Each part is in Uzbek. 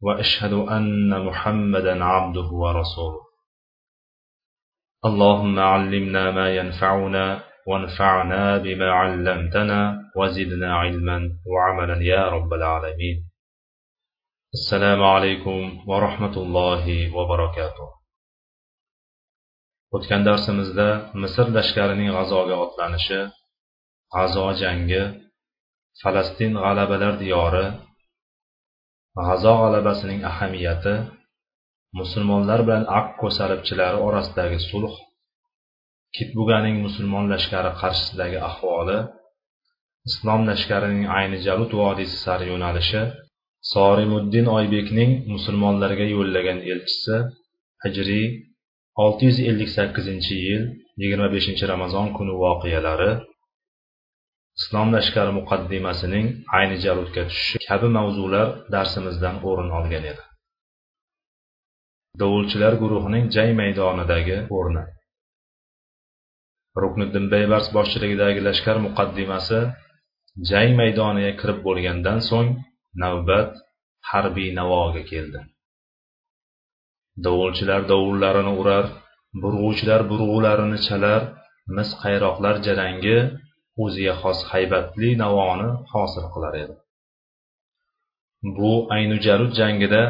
وأشهد أن محمدا عبده ورسوله. اللهم علمنا ما ينفعنا وانفعنا بما علمتنا وزدنا علما وعملا يا رب العالمين. السلام عليكم ورحمة الله وبركاته. o'tgan darsimizda misr lashkarining g'azoga otlanishi g'azo jangi falastin g'alabalar diyori g'azo g'alabasining ahamiyati musulmonlar bilan akko ko'salibchilari orasidagi sulh kitbuganing musulmon lashkari qarshisidagi ahvoli islom lashkarining ayni jalut vodiysi sari yo'nalishi sorimuddin oybekning musulmonlarga yo'llagan elchisi hijriy olti yuz ellik sakkizinchi yil yigirma beshinchi ramazon kuni voqealari islom lashkari muqaddimasining ayni jaludga tushishi kabi mavzular darsimizdan o'rin olgan edi. Dovulchilar guruhining jang maydonidagi o'rni. Rukniddin baybars boshchiligidagi lashkar muqaddimasi jang maydoniga kirib bo'lgandan so'ng navbat harbiy navoga keldi. Dovulchilar dovullarini urar burg'uvchilar burg'ularini chalar mis qayroqlar jarangi o'ziga xos haybatli navoni hosil qilar edi. Bu aynu jarud jangida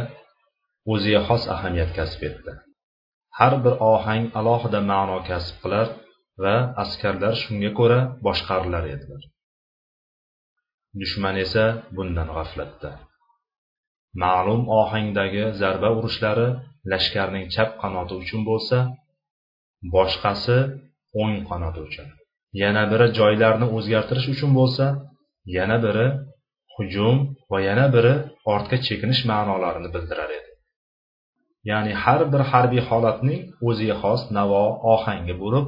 o'ziga xos ahamiyat kasb etdi. Har bir ohang alohida ma'no kasb qilar va askarlar shunga ko'ra boshqarilar edilar. Dushman esa bundan g'aflatda. Ma'lum ohangdagi zarba urishlari lashkarning chap qanoti uchun bo'lsa boshqasi o'ng qanoti uchun. Yana biri joylarni o'zgartirish uchun bo'lsa yana biri hujum va yana biri ortga chekinish ma'nolarini bildirar edi. Ya'ni har bir harbiy holatning o'ziga xos navo ohangi bo'lib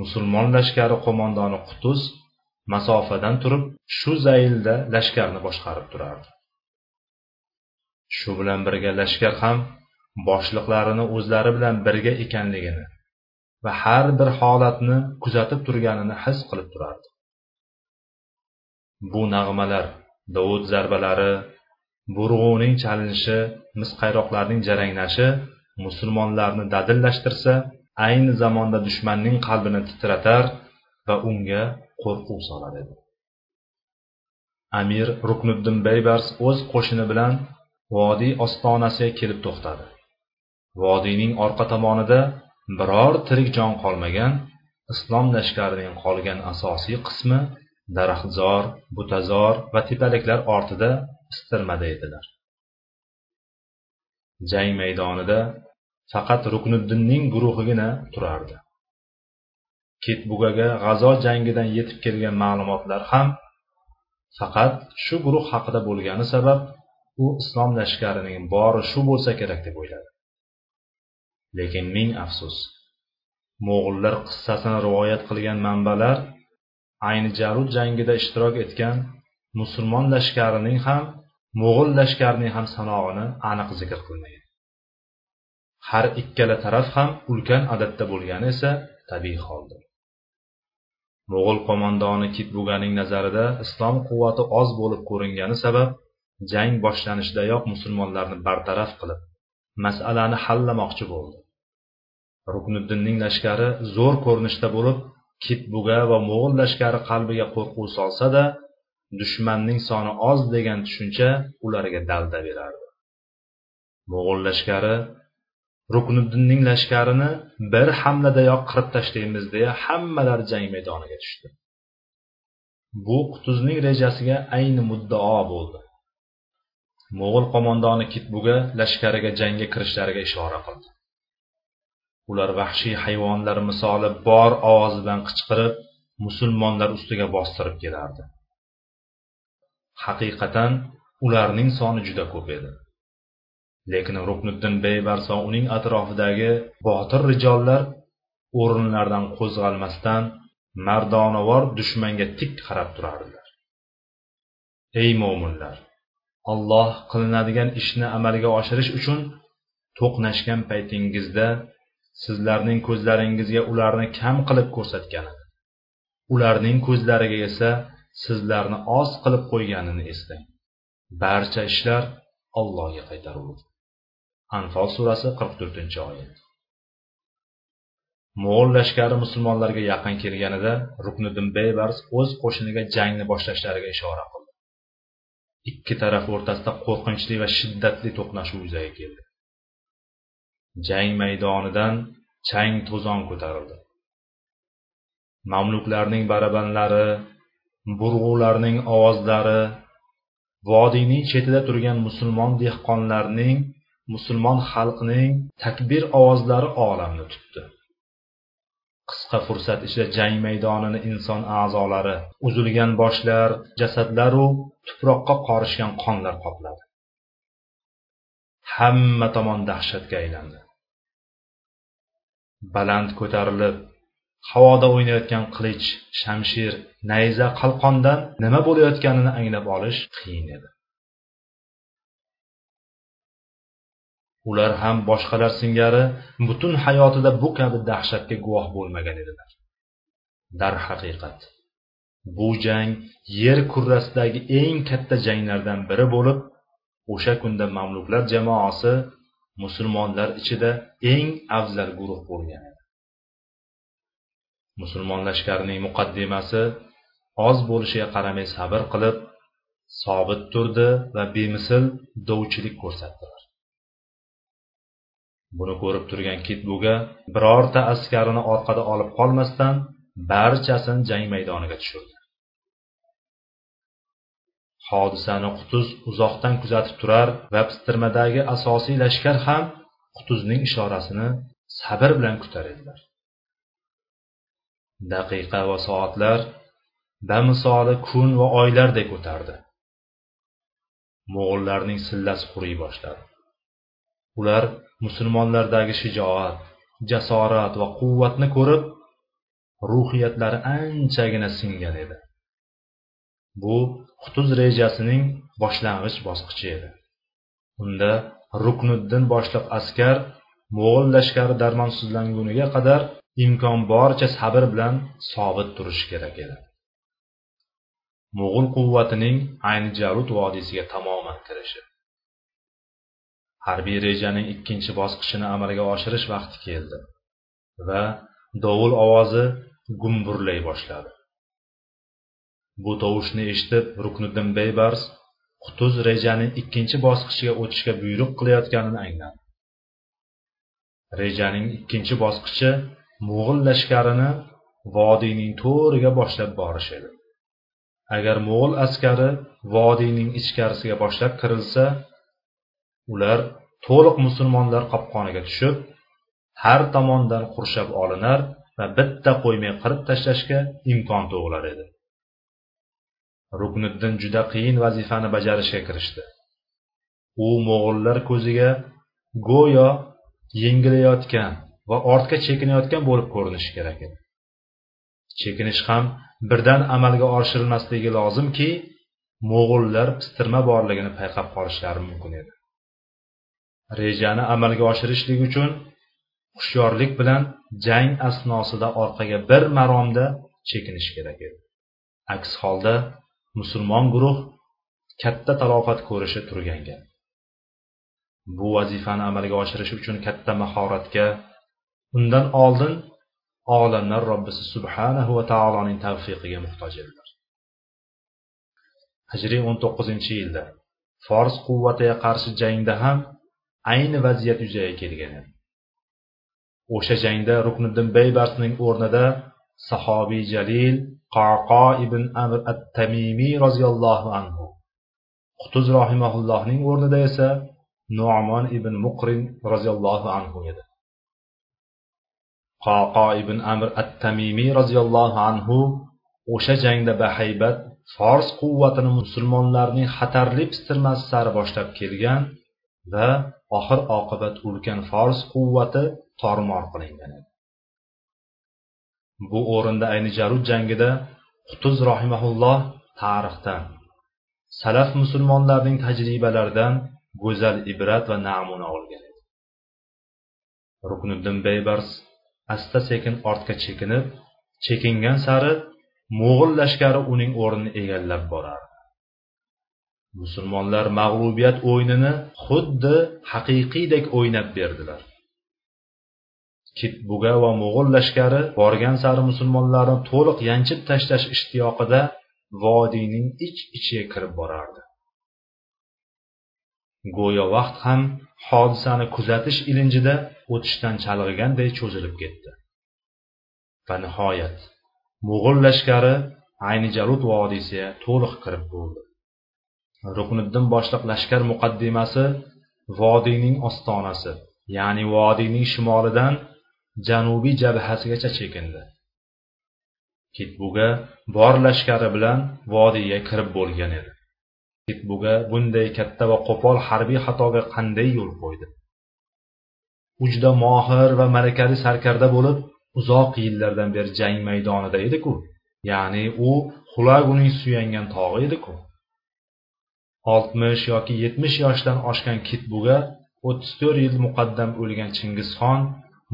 musulmon lashkari qo'mondoni qutuz masofadan turib shu zaylda lashkarni boshqarib turardi. Shu bilan birga lashkar ham boshliqlarini o'zlari bilan birga ekanligini va har bir holatni kuzatib turganini his qilib turardi. Bu nag'malar dovud zarbalari burg'uning chalinishi misqayroqlarning jaranglashi musulmonlarni dadillashtirsa ayni zamonda dushmanning qalbini titratar va unga qo'rquv solar edi. Amir rukniddin baybars o'z qo'shini bilan vodiy ostonasiga kelib to'xtadi. Vodiyning orqa tomonida biror tirik jon qolmagan islom lashkarining qolgan asosiy qismi daraxtzor butazor va tepaliklar ortida istirmada edilar. Jang maydonida faqat rukniddinning guruhigina turardi. Ketbugaga g'azo jangidan yetib kelgan ma'lumotlar ham faqat shu guruh haqida bo'lgani sabab u islom lashkarining bori shu bo'lsa kerak deb o'yladi. Lekin ming afsus. Mo'g'ullar qissasini rivoyat qilgan manbalar ayni jarud jangida ishtirok etgan musulmon lashkarining ham mo'g'ul lashkarining ham sanog'ini aniq zikr qilmagan. Har ikkala taraf ham ulkan adadda bo'lgani esa tabiiy holdir. Mo'g'ul qo'mondoni kitbuganing nazarida islom quvvati oz bo'lib ko'ringani sabab jang boshlanishdayoq musulmonlarni bartaraf qilib masalani hallamoqchi bo'ldi. Rukniddinning lashkari zo'r ko'rinishda bo'lib kitbuga va mo'g'ul lashkari qalbiga qo'rquv solsa da dushmanning soni oz degan tushuncha ularga dalda berardi. Mo'g'ul lashkari rukniddinning lashkarini bir hamladayoq qirib tashlaymiz deya hammalari jang maydoniga tushdi. Bu qutuzning rejasiga ayni muddao bo'ldi. Mo'g'ul qo'mondoni kitbuga lashkariga jangga kirishlariga ishora qildi. Ular vahshiy hayvonlar misoli bor ovoz bilan qichqirib musulmonlar ustiga bostirib kelardi. Haqiqatan ularning soni juda ko'p edi. Lekin rukniddin beybarso uning atrofidagi botir rijollar o'rinlaridan qo'zg'almasdan mardonavor dushmanga tik qarab turardilar. Ey mo'minlar olloh qilinadigan ishni amalga oshirish uchun to'qnashgan paytingizda sizlarning ko'zlaringizga ularni kam qilib ko'rsatganini ularning ko'zlariga esa sizlarni oz qilib qo'yganini eslang. Barcha ishlar allohga qaytarildi. Anfol surasi qirq to'rtinchi oyat. Mo'g'ul lashkari musulmonlarga yaqin kelganida rukniddin beybars o'z qo'shiniga jangni boshlashlariga ishora qildi. Ikki taraf o'rtasida qo'rqinchli va shiddatli to'qnashuv yuzaga keldi. Jang maydonidan chang to'zon ko'tarildi. Mamluklarning barabanlari burg'ularning ovozlari vodiyning chetida turgan musulmon dehqonlarning musulmon xalqning takbir ovozlari olamni tutdi. Qisqa fursat ichida jang maydonini inson a'zolari uzilgan boshlar jasadlaru tuproqqa qorishgan qonlar qopladi. Hamma tomon dahshatga aylandi. Baland ko'tarilib havoda o'ynayotgan qilich shamshir nayza qalqondan nima bo'layotganini anglab olish qiyin edi. Ular ham boshqalar singari butun hayotida bu kabi dahshatga guvoh bo'lmagan edilar. Darhaqiqat bu jang yer kurrasidagi eng katta janglardan biri bo'lib o'sha kunda mamluklar jamoasi musulmonlar ichida eng afzal guruh bo'lgan edi. Musulmon lashkarining muqaddimasi oz bo'lishiga qaramay sabr qilib sobit turdi va bemisl dovchilik ko'rsatdilar. Buni ko'rib turgan kitbuga birorta askarini orqada olib qolmasdan barchasini jang maydoniga tushirdi. Hodisani qutuz uzoqdan kuzatib turar va pistirmadagi asosiy lashkar ham qutuzning ishorasini sabr bilan kutar edilar. Daqiqa va soatlar bamisoli kun va oylardek o'tardi. Mo'g'illarning sillasi quriy boshladi. Ular musulmonlardagi shijoat jasorat va quvvatni ko'rib ruhiyatlari anchagina singan edi. Bu qutuz rejasining boshlang'ich bosqichi edi. Unda rukniddin boshliq askar mo'g'ul lashkari darmonsizlanguniga qadar imkon boricha sabr bilan sobit turishi kerak edi. Mo'g'ul quvvatining ayni jarut vodiysiga tamoman kirishi. Harbiy rejaning ikkinchi bosqichini amalga oshirish vaqti keldi va dovul ovozi gumburlay boshladi. Bu tovushni eshitib rukniddin beybars qutuz rejani ikkinchi bosqichiga o'tishga buyruq qilayotganini angladi. Rejaning ikkinchi bosqichi mo'g'ul lashkarini vodiyning to'riga boshlab borish edi. Agar mo'g'ul askari vodiyning ichkarisiga boshlab kirilsa ular to'liq musulmonlar qopqoniga tushib har tomondan qurshab olinar va bitta qo'ymay qirib tashlashga imkon tug'ilar edi. Rukniddin juda qiyin vazifani bajarishga kirishdi. U mo'g'ullar ko'ziga go'yo yengilayotgan va ortga chekinayotgan bo'lib ko'rinishi kerak edi. Chekinish ham birdan amalga oshirilmasligi lozimki mo'g'ullar pistirma borligini payqab qolishlari mumkin edi. Rejani amalga oshirishlik uchun hushyorlik bilan jang asnosida orqaga bir maromda chekinish kerak edi. Aks holda musulmon guruh katta talofat ko'rishi turgan gap. Bu vazifani amalga oshirish uchun katta mahoratga undan oldin olamlar robbisi subhanahu va taoloning tavfiqiga muhtoj edilar. Hijriy o'n to'qqizinchi yilda fors quvvatiga qarshi jangda ham ayni vaziyat yuzaga kelgan edi. O'sha jangda rukniddin beybarsning o'rnida sahobiy jalil qaqo ibn amr at tamimiy roziyallohu anhu qutuz rohimaullohning o'rnida esa nomon ibn muqrin roziyallohu anhu edi. Qoqo ibn amr at tamimiy roziyallohu anhu o'sha jangda bahaybat fors quvvatini musulmonlarning xatarli pistirmasi sari boshlab kelgan va oxir oqibat ulkan fors quvvati tormor qilingan edi. Bu o'rinda ayni jarud jangida qutuz rohimaulloh tarixdan salaf musulmonlarning tajribalaridan go'zal ibrat va namuna olgan edi. Rukniddin beybars asta sekin ortga chekinib chekingan sari mo'g'ul lashkari uning o'rnini egallab borardi. Musulmonlar mag'lubiyat o'yinini xuddi haqiqiydek o'ynab berdilar. Kitbuga va mo'g'ul lashkari borgan sari musulmonlarni to'liq yanchib tashlash ishtiyoqida vodiyning ich ichiga kirib borardi. Go'yo vaqt ham hodisani kuzatish ilinjida o'tishdan chalg'iganday cho'zilib ketdi. Va nihoyat mo'g'ul lashkari ayni jarut vodiysiga to'liq kirib bo'ldi. Rukniddin boshliq lashkar muqaddimasi vodiyning ostonasi ya'ni vodiyning shimolidan janubiy jabhasigacha chekindi. Kitbuga bor lashkari bilan vodiyga kirib bo'lgan edi. Kitbuga bunday katta va qo'pol harbiy xatoga qanday yo'l qo'ydi? U juda mohir va malakali sarkarda bo'lib uzoq yillardan beri jang maydonida ediku. Ya'ni u xulaguning suyangan tog'i ediku. Oltmish yoki yetmish yoshdan oshgan kitbuga o'ttiz to'rt yil muqaddam o'lgan chingizxon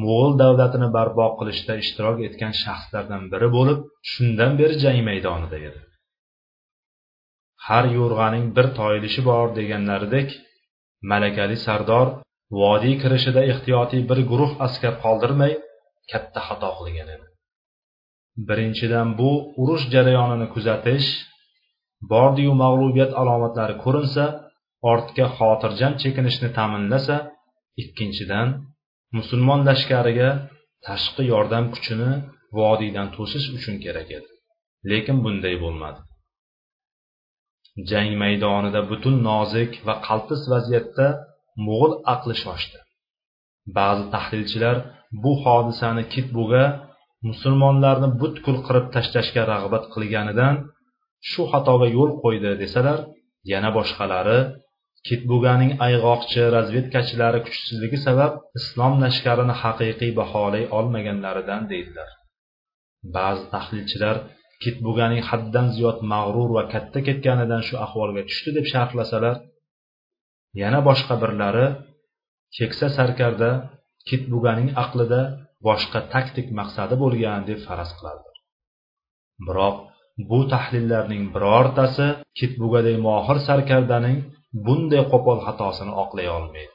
mo'g'ul davlatini barpo qilishda ishtirok etgan shaxslardan biri bo'lib shundan beri jang maydonida edi. Har yo'rg'aning bir toyilishi bor deganlaridek malakali sardor vodiy kirishida ehtiyotiy bir guruh askar qoldirmay katta xato qilgan edi. Birinchidan bu urush jarayonini kuzatish bordiyu mag'lubiyat alomatlari ko'rinsa ortga xotirjam chekinishni ta'minlasa ikkinchidan musulmon lashkariga tashqi yordam kuchini vodiydan to'sish uchun kerak edi. Lekin bunday bo'lmadi. Jang maydonida butun nozik va qaltis vaziyatda mo'g'ul aqli shoshdi. Ba'zi tahlilchilar bu hodisani kitbuga musulmonlarni butkul qirib tashlashga rag'bat qilganidan shu xatoga yo'l qo'ydi desalar yana boshqalari kitbuganing ayg'oqchi razvedkachilari kuchsizligi sabab islom lashkarini haqiqiy baholay olmaganlaridan deydilar. Ba'zi tahlilchilar kitbuganing haddan ziyod mag'rur va katta ketganidan shu ahvolga tushdi deb sharhlasalar yana boshqa birlari keksa sarkarda kitbuganing aqlida boshqa taktik maqsadi bo'lgan deb faraz qiladilar biroq bu tahlillarning birortasi kitbugaday mohir sarkardaning bunday qo'pol xatosini oqlay olmaydi.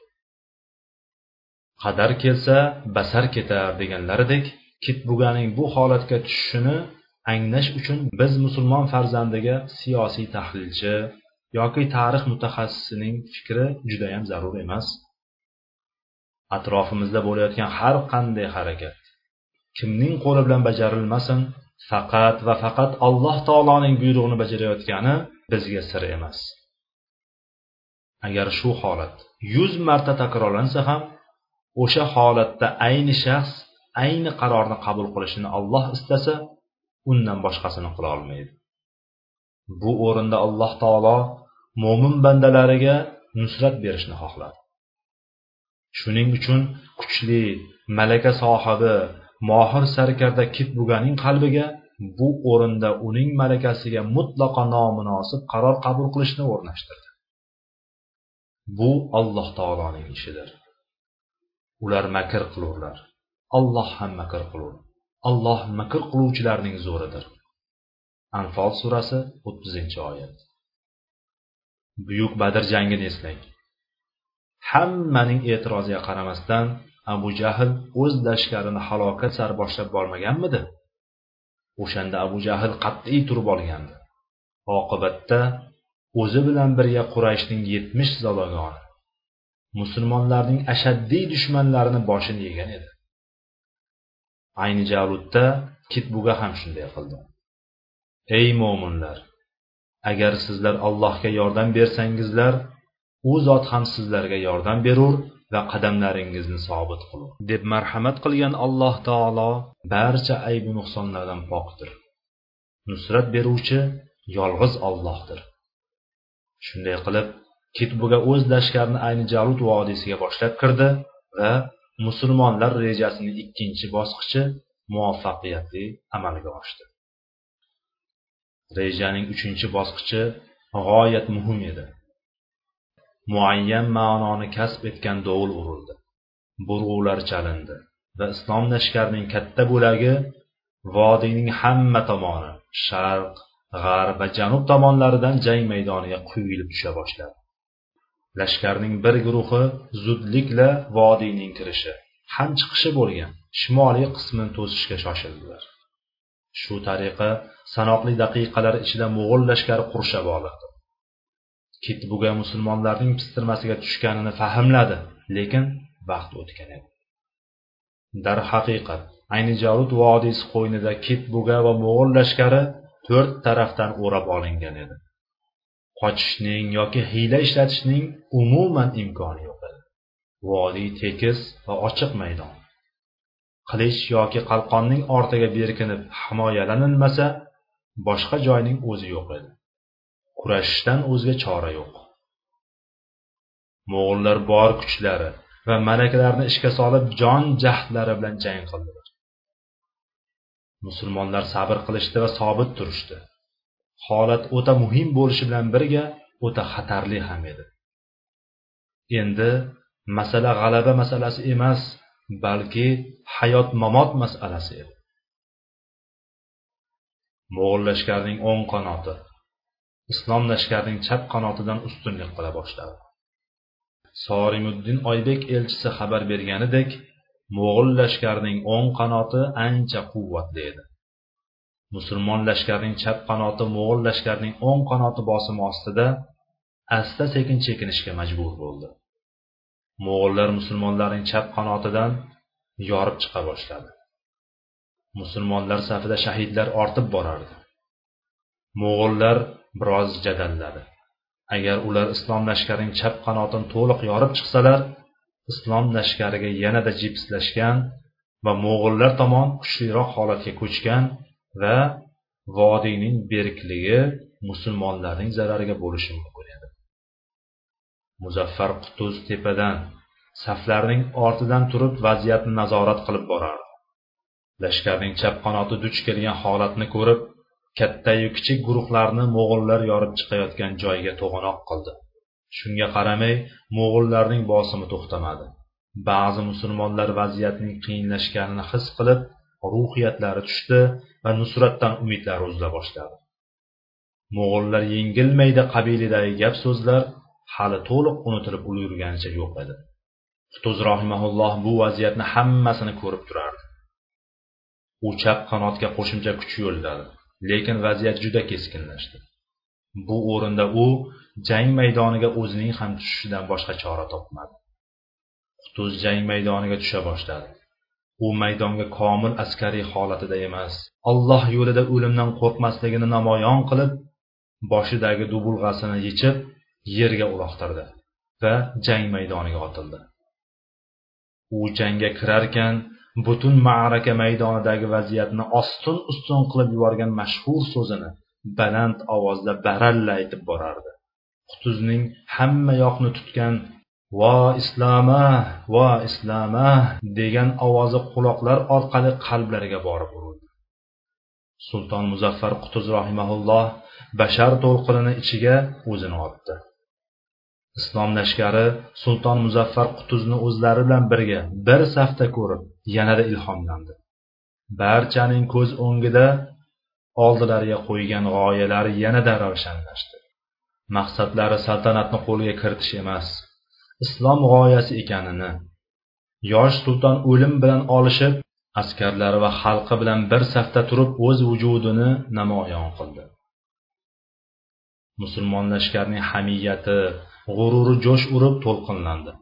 Qadar kelsa basar ketar deganlaridek kitbuganing bu holatga tushishini anglash uchun biz musulmon farzandiga siyosiy tahlilchi yoki tarix mutaxassisining fikri judayam zarur emas. Atrofimizda bo'layotgan har qanday harakat kimning qo'li bilan bajarilmasin faqat va faqat alloh taoloning buyrug'ini bajarayotgani bizga sir emas. Agar shu holat yuz marta takrorlansa ham o'sha holatda ayni shaxs ayni qarorni qabul qilishini alloh istasa undan boshqasini qila olmaydi. Bu o'rinda alloh taolo mo'min bandalariga nusrat berishni xohladi. Shuning uchun kuchli malaka sohibi mohir sarkarda kitbuganing qalbiga bu o'rinda uning malakasiga mutlaqo nomunosib qaror qabul qilishni o'rnashtirdi. Bu alloh taoloning ishidir. Ular makr qilurlar. Alloh ham makr qilur. Alloh makr qiluvchilarning zo'ridir. Anfol surasi o'ttizinchi oyat. Buyuk badr jangini eslang. Hammaning e'tiroziga qaramasdan abu jahl o'z lashkarini halokat sari boshlab bormaganmidi? O'shanda abu jahl qat'iy turib olgandi. Oqibatda o'zi bilan birga qurayshning yetmish zalogoni musulmonlarning ashaddiy dushmanlarini boshini yegan edi. Ayni javludda kitbuga ham shunday qildi ey mo'minlar agar sizlar allohga yordam bersangizlar u zot ham sizlarga yordam berur va qadamlaringizni sobit qiling deb marhamat qilgan alloh taolo barcha aybu nuqsonlardan pokdir nusrat beruvchi yolg'iz ollohdir shunday qilib kitbuga o'z lashkarini ayni jalut vodiysiga boshlab kirdi va musulmonlar rejasining ikkinchi bosqichi muvaffaqiyatli amalga oshdi. Rejaning uchinchi bosqichi g'oyat muhim edi. Muayyan ma'noni kasb etgan dovul urildi. Burg'ular chalindi va islom lashkarining katta bo'lagi vodiyning hamma tomoni sharq g'arb va janub tomonlaridan jang maydoniga quyilib tusha boshladi. Lashkarning bir guruhi zudlikla vodiyning kirishi ham chiqishi bo'lgan shimoliy qismini to'sishga shoshildilar. Shu tariqa sanoqli daqiqalar ichida mo'g'ul lashkari qurshab olindi. Kitbuga musulmonlarning pistirmasiga tushganini fahmladi lekin vaqt o'tgan edi darhaqiqat ayni jarud vodiysi qo'ynida kitbuga va mo'g'ul lashkari to'rt tarafdan o'rab olingan edi. Qochishning yoki hiyla ishlatishning umuman imkoni yo'q edi. Vodiy tekis va ochiq maydon. Qilich yoki qalqonning ortiga berkinib himoyalanilmasa boshqa joyning o'zi yo'q edi. Kurashishdan o'zga chora yo'q. Mo'g'ullar bor kuchlari va malakalarini ishga solib jon jahdlari bilan jang qildilar. Musulmonlar sabr qilishdi va sobit turishdi. Holat o'ta muhim bo'lishi bilan birga o'ta xatarli ham edi. Endi masala g'alaba masalasi emas balki hayot mamot masalasi edi. Mo'g'ul lashkarining o'ng qanoti islom lashkarining chap qanotidan ustunlik qila boshladi. Sorimuddin oybek elchisi xabar berganidek mo'g'ul lashkarining o'ng qanoti ancha quvvatli edi. Musulmon lashkarining chap qanoti mo'g'ul lashkarining o'ng qanoti bosimi ostida asta sekin chekinishga majbur bo'ldi. Mo'g'ullar musulmonlarning chap qanotidan yorib chiqa boshladi. Musulmonlar safida shahidlar ortib borardi. Mo'g'ullar biroz jadalladi. Agar ular islom lashkarining chap qanotini to'liq yorib chiqsalar islom lashkariga yanada jipslashgan va mo'g'ullar tomon kuchliroq holatga ko'chgan va vodiyning berikligi musulmonlarning zarariga bo'lishi mumkin edi. Muzaffar qutuz tepadan saflarning ortidan turib vaziyatni nazorat qilib borardi. Lashkarning chap qanoti duch kelgan holatni ko'rib kattayu kichik guruhlarni mo'g'ullar yorib chiqayotgan joyga to'g'anoq qildi. Shunga qaramay mo'g'ullarning bosimi to'xtamadi. Ba'zi musulmonlar vaziyatning qiyinlashganini his qilib ruhiyatlari tushdi va nusratdan umidlari uzila boshladi. Mo'g'ullar yengilmaydi qabilidagi gap so'zlar hali to'liq unutilib ulgurganicha yo'q edi. Qutuz rohimaulloh bu vaziyatni hammasini ko'rib turardi. U chap qanotga qo'shimcha kuch yo'lladi. Lekin vaziyat juda keskinlashdi. Bu o'rinda u jang maydoniga o'zining ham tushishidan boshqa chora topmadi. Qutuz jang maydoniga tusha boshladi. U maydonga komil askariy holatida emas alloh yo'lida o'limdan qo'rqmasligini namoyon qilib boshidagi dubulg'asini yechib yerga uloqtirdi va jang maydoniga otildi. U jangga kirarkan butun ma'raka maydonidagi vaziyatni ostin ustun qilib yuborgan mashhur so'zini baland ovozda baralla aytib borardi. Qutuzning hamma yoqni tutgan vo isloma vo isloma degan ovozi quloqlar orqali qalblarga borib urildi. Sulton muzaffar qutuz rohimaulloh bashar to'lqinini ichiga o'zini otdi. Islom lashkari sulton muzaffar qutuzni o'zlari bilan birga bir safda ko'rib yanada ilhomlandi. Barchaning ko'z o'ngida oldilariga qo'ygan g'oyalari yanada ravshanlashdi. Maqsadlari saltanatni qo'lga kiritish emas islom g'oyasi ekanini yosh sulton o'lim bilan olishib askarlari va xalqi bilan bir safda turib o'z vujudini namoyon qildi. Musulmon lashkarning hamiyati g'ururi jo'sh urib to'lqinlandi.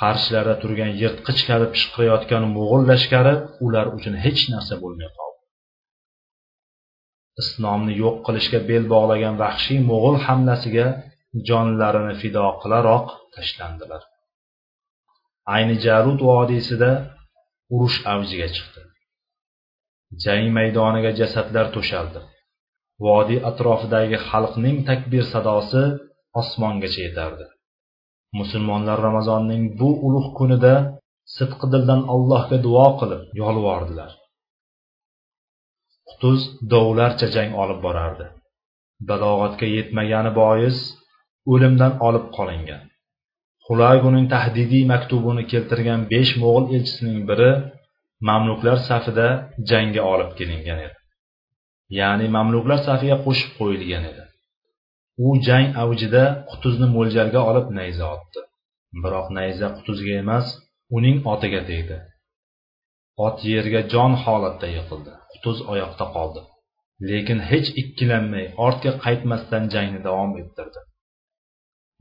Qarshilarida turgan yirtqich kabi pishqirayotgan mo'g'ul lashkari ular uchun hech narsa bo'lmay qoldi. Islomni yo'q qilishga bel bog'lagan vahshiy mo'g'ul hamlasiga jonlarini fido qilaroq tashlandilar. Ayni jarud vodiysida urush avjiga chiqdi. Jang maydoniga jasadlar to'shaldi. Vodiy atrofidagi xalqning takbir sadosi osmongacha yetardi. Musulmonlar ramazonning bu ulug' kunida sidqi dildan allohga duo qilib yolvordilar. Qutuz dovlarcha jang olib borardi. Balog'atga yetmagani bois o'limdan olib qolingan. Xulaguning tahdidiy maktubini keltirgan besh mo'g'ul elchisining biri mamluklar safida jangga olib kelingan edi. Ya'ni mamluklar safiga qo'shib qo'yilgan edi. U jang avjida qutuzni mo'ljalga olib nayza otdi. Biroq nayza qutuzga emas uning otiga tegdi. Ot yerga jon holatda yiqildi. Qutuz oyoqda qoldi. Lekin hech ikkilanmay ortga qaytmasdan jangni davom ettirdi.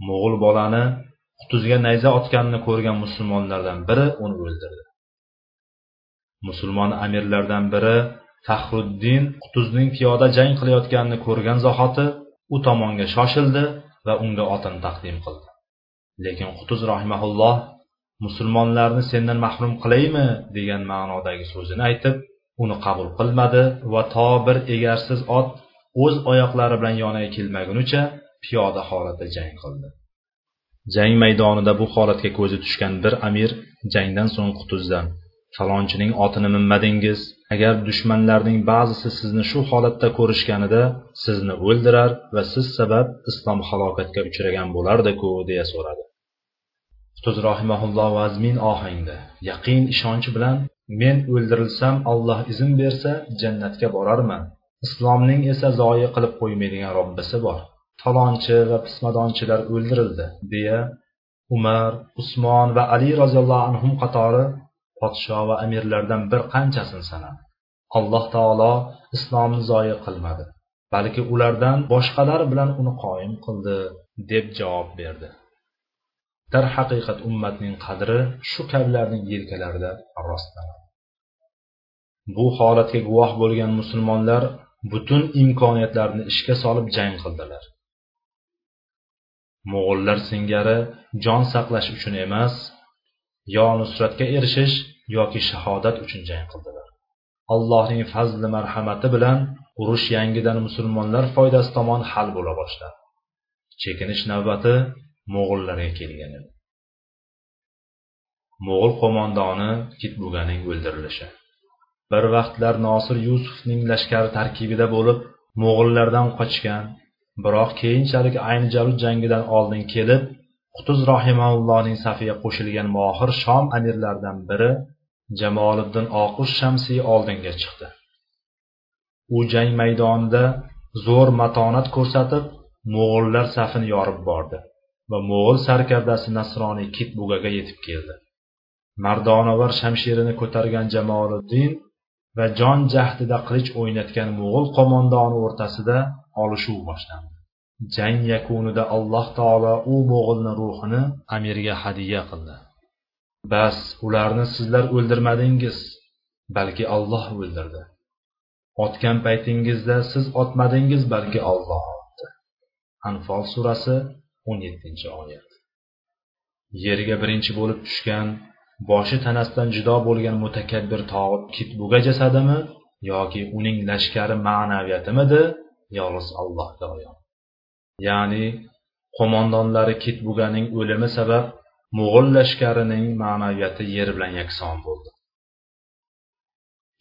Mo'g'ul bolani qutuzga nayza otganini ko'rgan musulmonlardan biri uni o'ldirdi. Musulmon amirlardan biri faxriddin qutuzning piyoda jang qilayotganini ko'rgan zahoti u tomonga shoshildi va unga otini taqdim qildi. Lekin qutuz rahimaulloh musulmonlarni sendan mahrum qilaymi? degan ma'nodagi so'zini aytib uni qabul qilmadi va to bir egarsiz ot o'z oyoqlari bilan yoniga kelmagunicha piyoda holatda jang qildi. Jang maydonida bu holatga ko'zi tushgan bir amir jangdan so'ng qutuzdan falonchining otini minmadingiz? Agar dushmanlarning ba'zisi sizni shu holatda ko'rishganida sizni o'ldirar va siz sabab islom halokatga uchragan bo'lardiku deya so'radi. Ustoz rohimaulloh vazmin ohangda yaqin ishonch bilan men o'ldirilsam alloh izn bersa jannatga borarman. Islomning esa zoyi qilib qo'ymaydigan robbisi bor. Talonchi va pismadonchilar o'ldirildi deya umar usmon va ali roziyallohu anhu qatori podsho va amirlardan bir qanchasini sanadi? Alloh taolo islomni zoyi qilmadi balki ulardan boshqalar bilan uni qoyim qildi deb javob berdi. Darhaqiqat ummatning qadri shu kabilarning yelkalarida rostlanadi. Bu holatga guvoh bo'lgan musulmonlar butun imkoniyatlarini ishga solib jang qildilar. Mo'g'ullar singari jon saqlash uchun emas yo nusratga erishish yoki shahodat uchun jang qildilar. Allohning fazli marhamati bilan urush yangidan musulmonlar foydasi tomon hal bo'la boshladi. Chekinish navbati mo'g'ullarga kelgan edi. Mo'g'ul qo'mondoni kitbuganing o'ldirilishi. Bir vaqtlar nosir yusufning lashkari tarkibida bo'lib mo'g'ullardan qochgan biroq keyinchalik ayni jalut jangidan oldin kelib qutuz rohimaullohning safiga qo'shilgan mohir shom amirlaridan biri jamoliddin oqush shamsiy oldinga chiqdi. U jang maydonida zo'r matonat ko'rsatib mo'g'ullar safini yorib bordi va mo'g'ul sarkardasi nasroniy kitbugaga yetib keldi. Mardonavar shamshirini ko'targan jamoliddin va jon jahdida qilich o'ynatgan mo'g'ul qo'mondoni o'rtasida olishuv boshlandi. Jang yakunida alloh taolo u mo'g'ulni ruhini amirga hadya qildi. Bas ularni sizlar o'ldirmadingiz balki olloh o'ldirdi. Otgan paytingizda siz otmadingiz balki olloh otdi. Anfol surasi o'n yettinchi oyat. Yerga birinchi bo'lib tushgan boshi tanasidan judo bo'lgan mutakabbir tog'ut kitbuga jasadimi yoki uning lashkari ma'naviyatimidi yolg'iz allohga ayon ya'ni qo'mondonlari kitbuganing o'limi sabab mo'g'ul lashkarining ma'naviyati yer bilan yakson bo'ldi.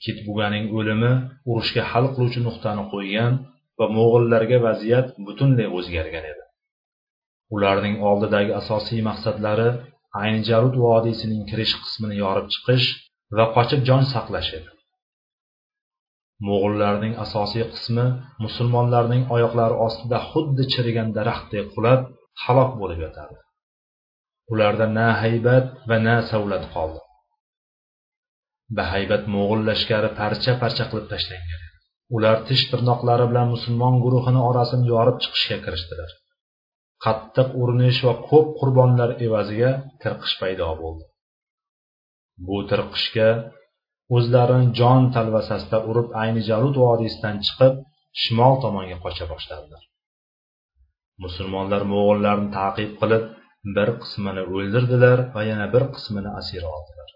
Kitbuganing o'limi urushga hal qiluvchi nuqtani qo'ygan va mo'g'illarga vaziyat butunlay o'zgargan edi. Ularning oldidagi asosiy maqsadlari ayni jarud vodiysining kirish qismini yorib chiqish va qochib jon saqlash edi. Mo'g'ullarning asosiy qismi musulmonlarning oyoqlari ostida xuddi chirigan daraxtdek qulab halok bo'lib yotadi. Ularda na haybat va na savlat qoldi. Bahaybat mo'g'ul lashkari parcha parcha qilib tashlangan. Ular tish tirnoqlari bilan musulmon guruhini orasini yorib chiqishga kirishdilar. Qattiq urinish va ko'p qurbonlar evaziga tirqish paydo bo'ldi. Bu tirqishga o'zlarini jon talvasasida urib ayni jarud vodiysidan chiqib shimol tomonga qocha boshladilar. Musulmonlar mo'g'ullarni ta'qib qilib bir qismini o'ldirdilar va yana bir qismini asir oldilar.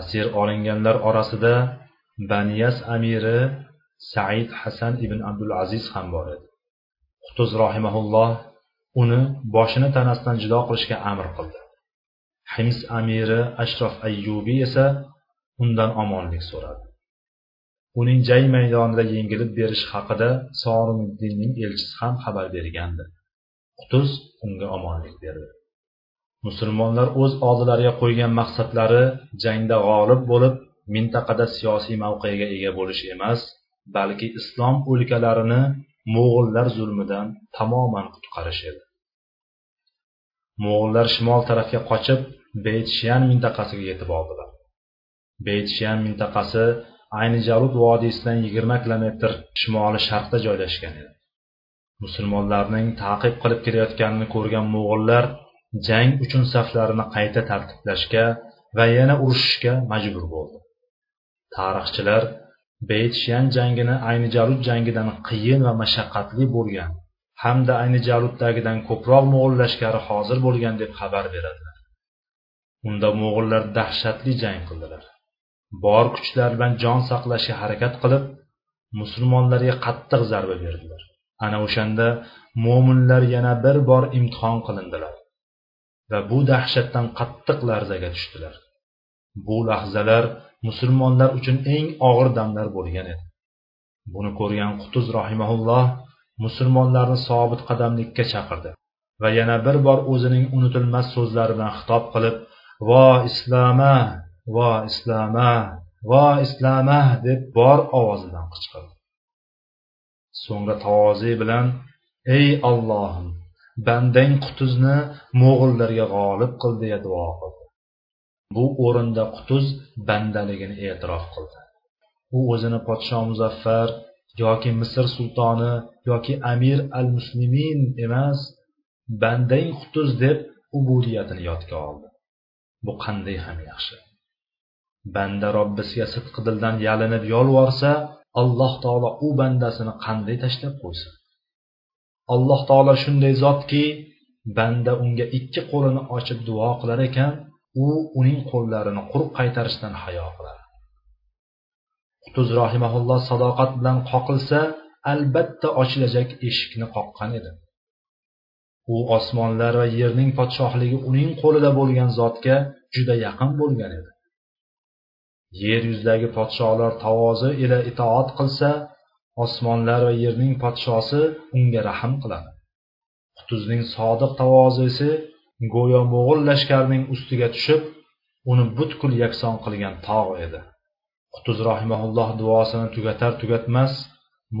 Asir olinganlar orasida baniyas amiri said hasan ibn abdul aziz ham bor edi. Qutuz rohimaulloh uni boshini tanasidan judo qilishga amr qildi. Hims amiri ashrof ayyubiy esa undan omonlik so'radi. Uning jang maydonida yengilib berish haqida soriddinning elchisi ham xabar bergandi. Qutuz unga omonlik berdi. Musulmonlar o'z oldilariga qo'ygan maqsadlari jangda g'olib bo'lib mintaqada siyosiy mavqega ega bo'lish emas balki islom o'lkalarini mo'g'ullar zulmidan tamoman qutqarish edi. Mo'g'ullar shimol tarafga qochib beytshiyan mintaqasiga yetib oldilar. Beytshiyan mintaqasi ayni jalud vodiysidan yigirma kilometr shimoli sharqda joylashgan edi. Musulmonlarning taqib qilib kelayotganini ko'rgan mo'g'ullar jang uchun saflarini qayta tartiblashga va yana urushishga majbur bo'ldi. Tarixchilar beytshiyan jangini ayni jalud jangidan qiyin va mashaqqatli bo'lgan hamda ayni jaluddagidan ko'proq mo'g'ul lashkari hozir bo'lgan deb xabar beradilar. Unda mo'g'ullar dahshatli jang qildilar. Bor kuchlar bilan jon saqlashga harakat qilib musulmonlarga qattiq zarba berdilar. Ana o'shanda mo'minlar yana bir bor imtihon qilindilar va bu dahshatdan qattiq larzaga tushdilar. Bu lahzalar musulmonlar uchun eng og'ir damlar bo'lgan edi. Buni ko'rgan qutuz rahimaulloh musulmonlarni sobit qadamlikka chaqirdi va yana bir bor o'zining unutilmas so'zlari bilan xitob qilib vo isloma vo isloma vo isloma deb bor ovozidan qichqirdi. So'ngra tavoze bilan ey ollohim bandang qutuzni mo'g'illarga g'olib qil deya duo qildi. Bu o'rinda qutuz bandaligini e'tirof qildi. U o'zini podsho muzaffar yoki misr sultoni yoki amir al muslimin emas bandang qutuz deb ubudiyatini yodga oldi. Bu qanday ham yaxshi. Banda robbisiga sidqi dildan yalinib yolvorsa alloh taolo u bandasini qanday tashlab qo'ysin alloh taolo shunday zotki banda unga ikki qo'lini ochib duo qilar ekan u uning qo'llarini quruq qaytarishdan hayo qiladi. Qutuz rohimaulloh sadoqat bilan qoqilsa albatta ochilajak eshikni qoqqan edi. U osmonlar va yerning podshohligi uning qo'lida bo'lgan zotga juda yaqin bo'lgan edi. Yer yuzidagi podsholar tavozi ila itoat qilsa osmonlar va yerning podshosi unga rahm qiladi. Qutuzning sodiq tavozisi go'yo mo'g'ul lashkarining ustiga tushib uni butkul yakson qilgan tog' edi. Qutuz rahimaulloh duosini tugatar tugatmas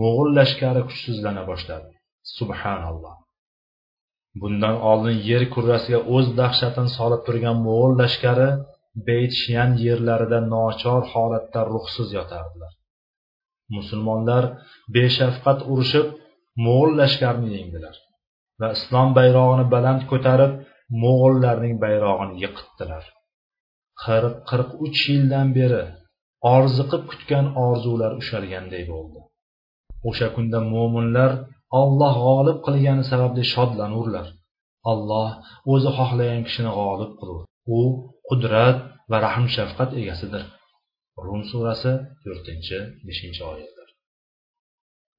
mo'g'ul lashkari kuchsizlana boshladi. Subhanalloh. Bundan oldin yer kurrasiga o'z dahshatini solib turgan mo'g'ul lashkari beytshiyan yerlarida nochor holatda ruhsiz yotardilar. Musulmonlar beshafqat urushib mo'g'ul lashkarini yengdilar va islom bayrog'ini baland ko'tarib mo'g'ullarning bayrog'ini yiqitdilar. Qirq qirq uch yildan beri orziqib kutgan orzular ushalganday bo'ldi. O'sha kunda mo'minlar olloh g'olib qilgani sababli shodlanurlar. Alloh o'zi xohlagan kishini g'olib qilur. U qudrat va rahm shafqat egasidir. Rum surasi to'rtinchi beshinchi oyatlar.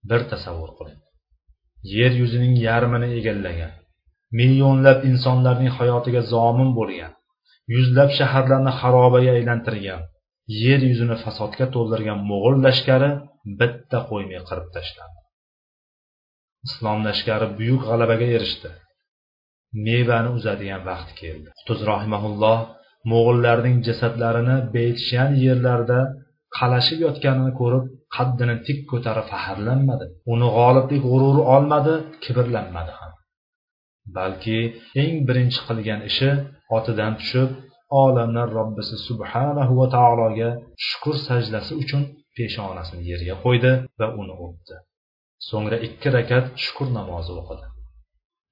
Bir tasavvur qiling. Yer yuzining yarmini egallagan millionlab insonlarning hayotiga zomin bo'lgan yuzlab shaharlarni xarobaga aylantirgan yer yuzini fasodga to'ldirgan mo'g'ul lashkari bitta qo'ymay qirib tashlandi. Islom lashkari buyuk g'alabaga erishdi. Mevani uzadigan vaqt keldi. Qutuz rohimaulloh mo'g'illarning jasadlarini beytshan yerlarida qalashib yotganini ko'rib qaddini tik ko'tarib faxrlanmadi. Uni g'oliblik g'ururi olmadi kibrlanmadi ham. Balki eng birinchi qilgan ishi otidan tushib olamlar robbisi subhanahu va taologa shukur sajdasi uchun peshonasini yerga qo'ydi va uni o'pdi. So'ngra ikki rakat shukur namozi o'qidi.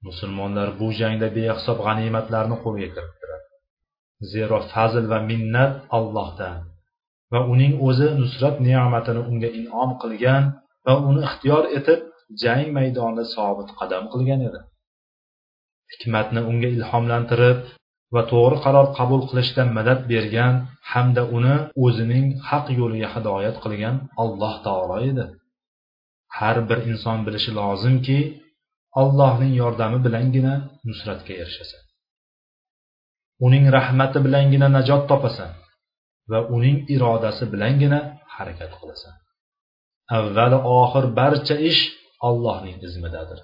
Musulmonlar bu jangda behisob g'animatlarni qo'lga kiritdilar. Zero fazl va minnat allohdan. Va uning o'zi nusrat ne'matini unga inom qilgan va uni ixtiyor etib jang maydonida sobit qadam qilgan edi. Hikmatni unga ilhomlantirib va to'g'ri qaror qabul qilishda madad bergan hamda uni o'zining haq yo'liga hidoyat qilgan alloh taolo edi. Har bir inson bilishi lozimki allohning yordami bilangina nusratga erishasan. Uning rahmati bilangina najot topasan va uning irodasi bilangina harakat qilasan. Avval oxir barcha ish allohning izmidadir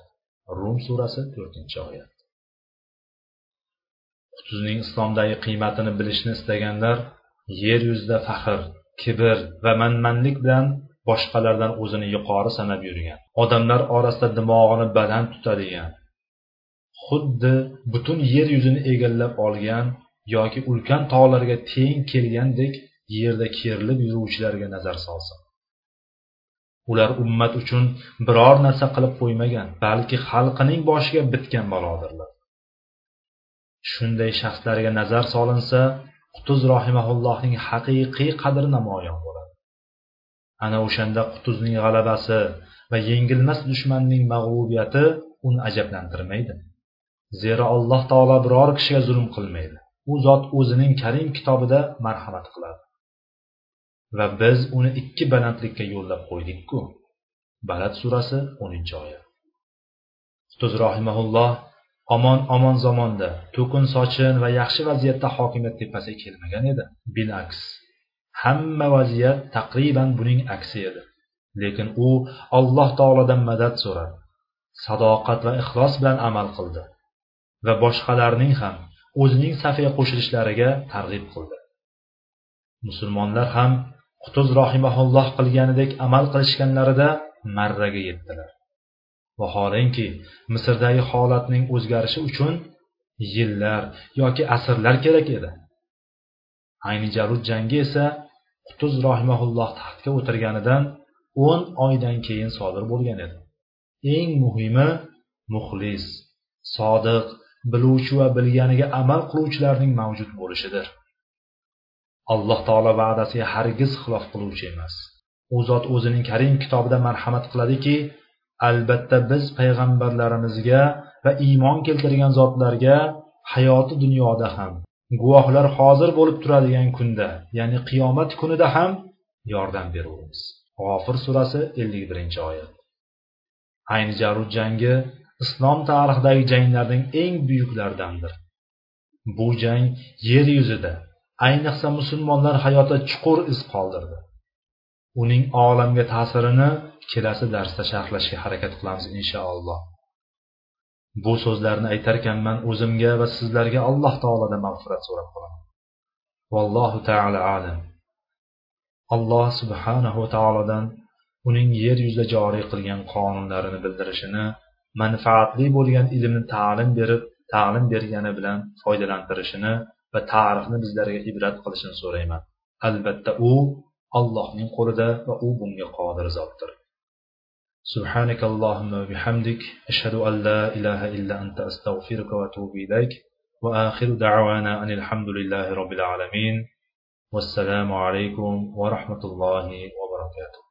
rum surasi to'rtinchi oyat. Qutuzning islomdagi qiymatini bilishni istaganlar yer yuzida faxr kibr va manmanlik bilan boshqalardan o'zini yuqori sanab yurgan. Odamlar orasida dimog'ini baland tutadigan xuddi butun yer yuzini egallab olgan yoki ulkan tog'larga teng kelgandek yerda kerilib yuruvchilarga nazar solsin. Ular ummat uchun biror narsa qilib qo'ymagan balki xalqining boshiga bitgan balodirlar. Shunday shaxslarga nazar solinsa qutuz rohimaullohning haqiqiy qadri namoyon bo'ladi. Ana o'shanda qutuzning g'alabasi va yengilmas dushmanning mag'lubiyati uni ajablantirmaydi. Zero alloh taolo biror kishiga zulm qilmaydi. U zot o'zining karim kitobida marhamat qiladi. Va biz uni ikki balandlikka yo'llab qo'ydikku. Balad surasi o'ninchi oyat. Ustoz rohimaulloh omon omon zamonda to'kin sochin va yaxshi vaziyatda hokimiyat tepasiga kelmagan edi. Bilaks. Hamma vaziyat taqriban buning aksi edi. Lekin u alloh taolodan madad so'radi. Sadoqat va ixlos bilan amal qildi. Va boshqalarning ham o'zining safiga qo'shilishlariga targ'ib qildi. Musulmonlar ham qutuz rohimaulloh qilganidek amal qilishganlarida marraga yetdilar. Vaholanki misrdagi holatning o'zgarishi uchun yillar yoki asrlar kerak edi. Ayni jarud jangi esa qutuz rohimaulloh taxtga o'tirganidan o'n oydan keyin sodir bo'lgan edi. Eng muhimi muxlis sodiq biluvchi va bilganiga amal qiluvchilarning mavjud bo'lishidir. Alloh taolo va'dasiga hargiz xilof qiluvchi emas. U zot o'zining karim kitobida marhamat qiladiki albatta biz payg'ambarlarimizga va iymon keltirgan zotlarga hayoti dunyoda ham guvohlar hozir bo'lib turadigan kunda ya'ni qiyomat kunida ham yordam beramiz g'ofir surasi ellik birinchi oyat. Ayni jarud jangi islom tarixidagi janglarning eng buyuklaridandir bu jang yer yuzida ayniqsa musulmonlar hayotida chuqur iz qoldirdi. Uning olamga ta'sirini kelasi darsda sharhlashga harakat qilamiz inshaalloh. Bu so'zlarni aytarkanman o'zimga va sizlarga alloh taolodan mag'firat so'rab qolaman. Vallohu taala alam. Alloh subhanahu taolodan uning yer yuzida joriy qilgan qonunlarini bildirishini manfaatli bo'lgan ilmni ta'lim berib ta'lim bergani bilan foydalantirishini va tarixni bizlarga ibrat qilishini so'rayman albatta u allohning qo'lida va u bunga qodir zotdir سبحانك اللهم وبحمدك أشهد أن لا إله إلا أنت أستغفرك وأتوب إليك وآخر دعوانا أن الحمد لله رب العالمين والسلام عليكم ورحمة الله وبركاته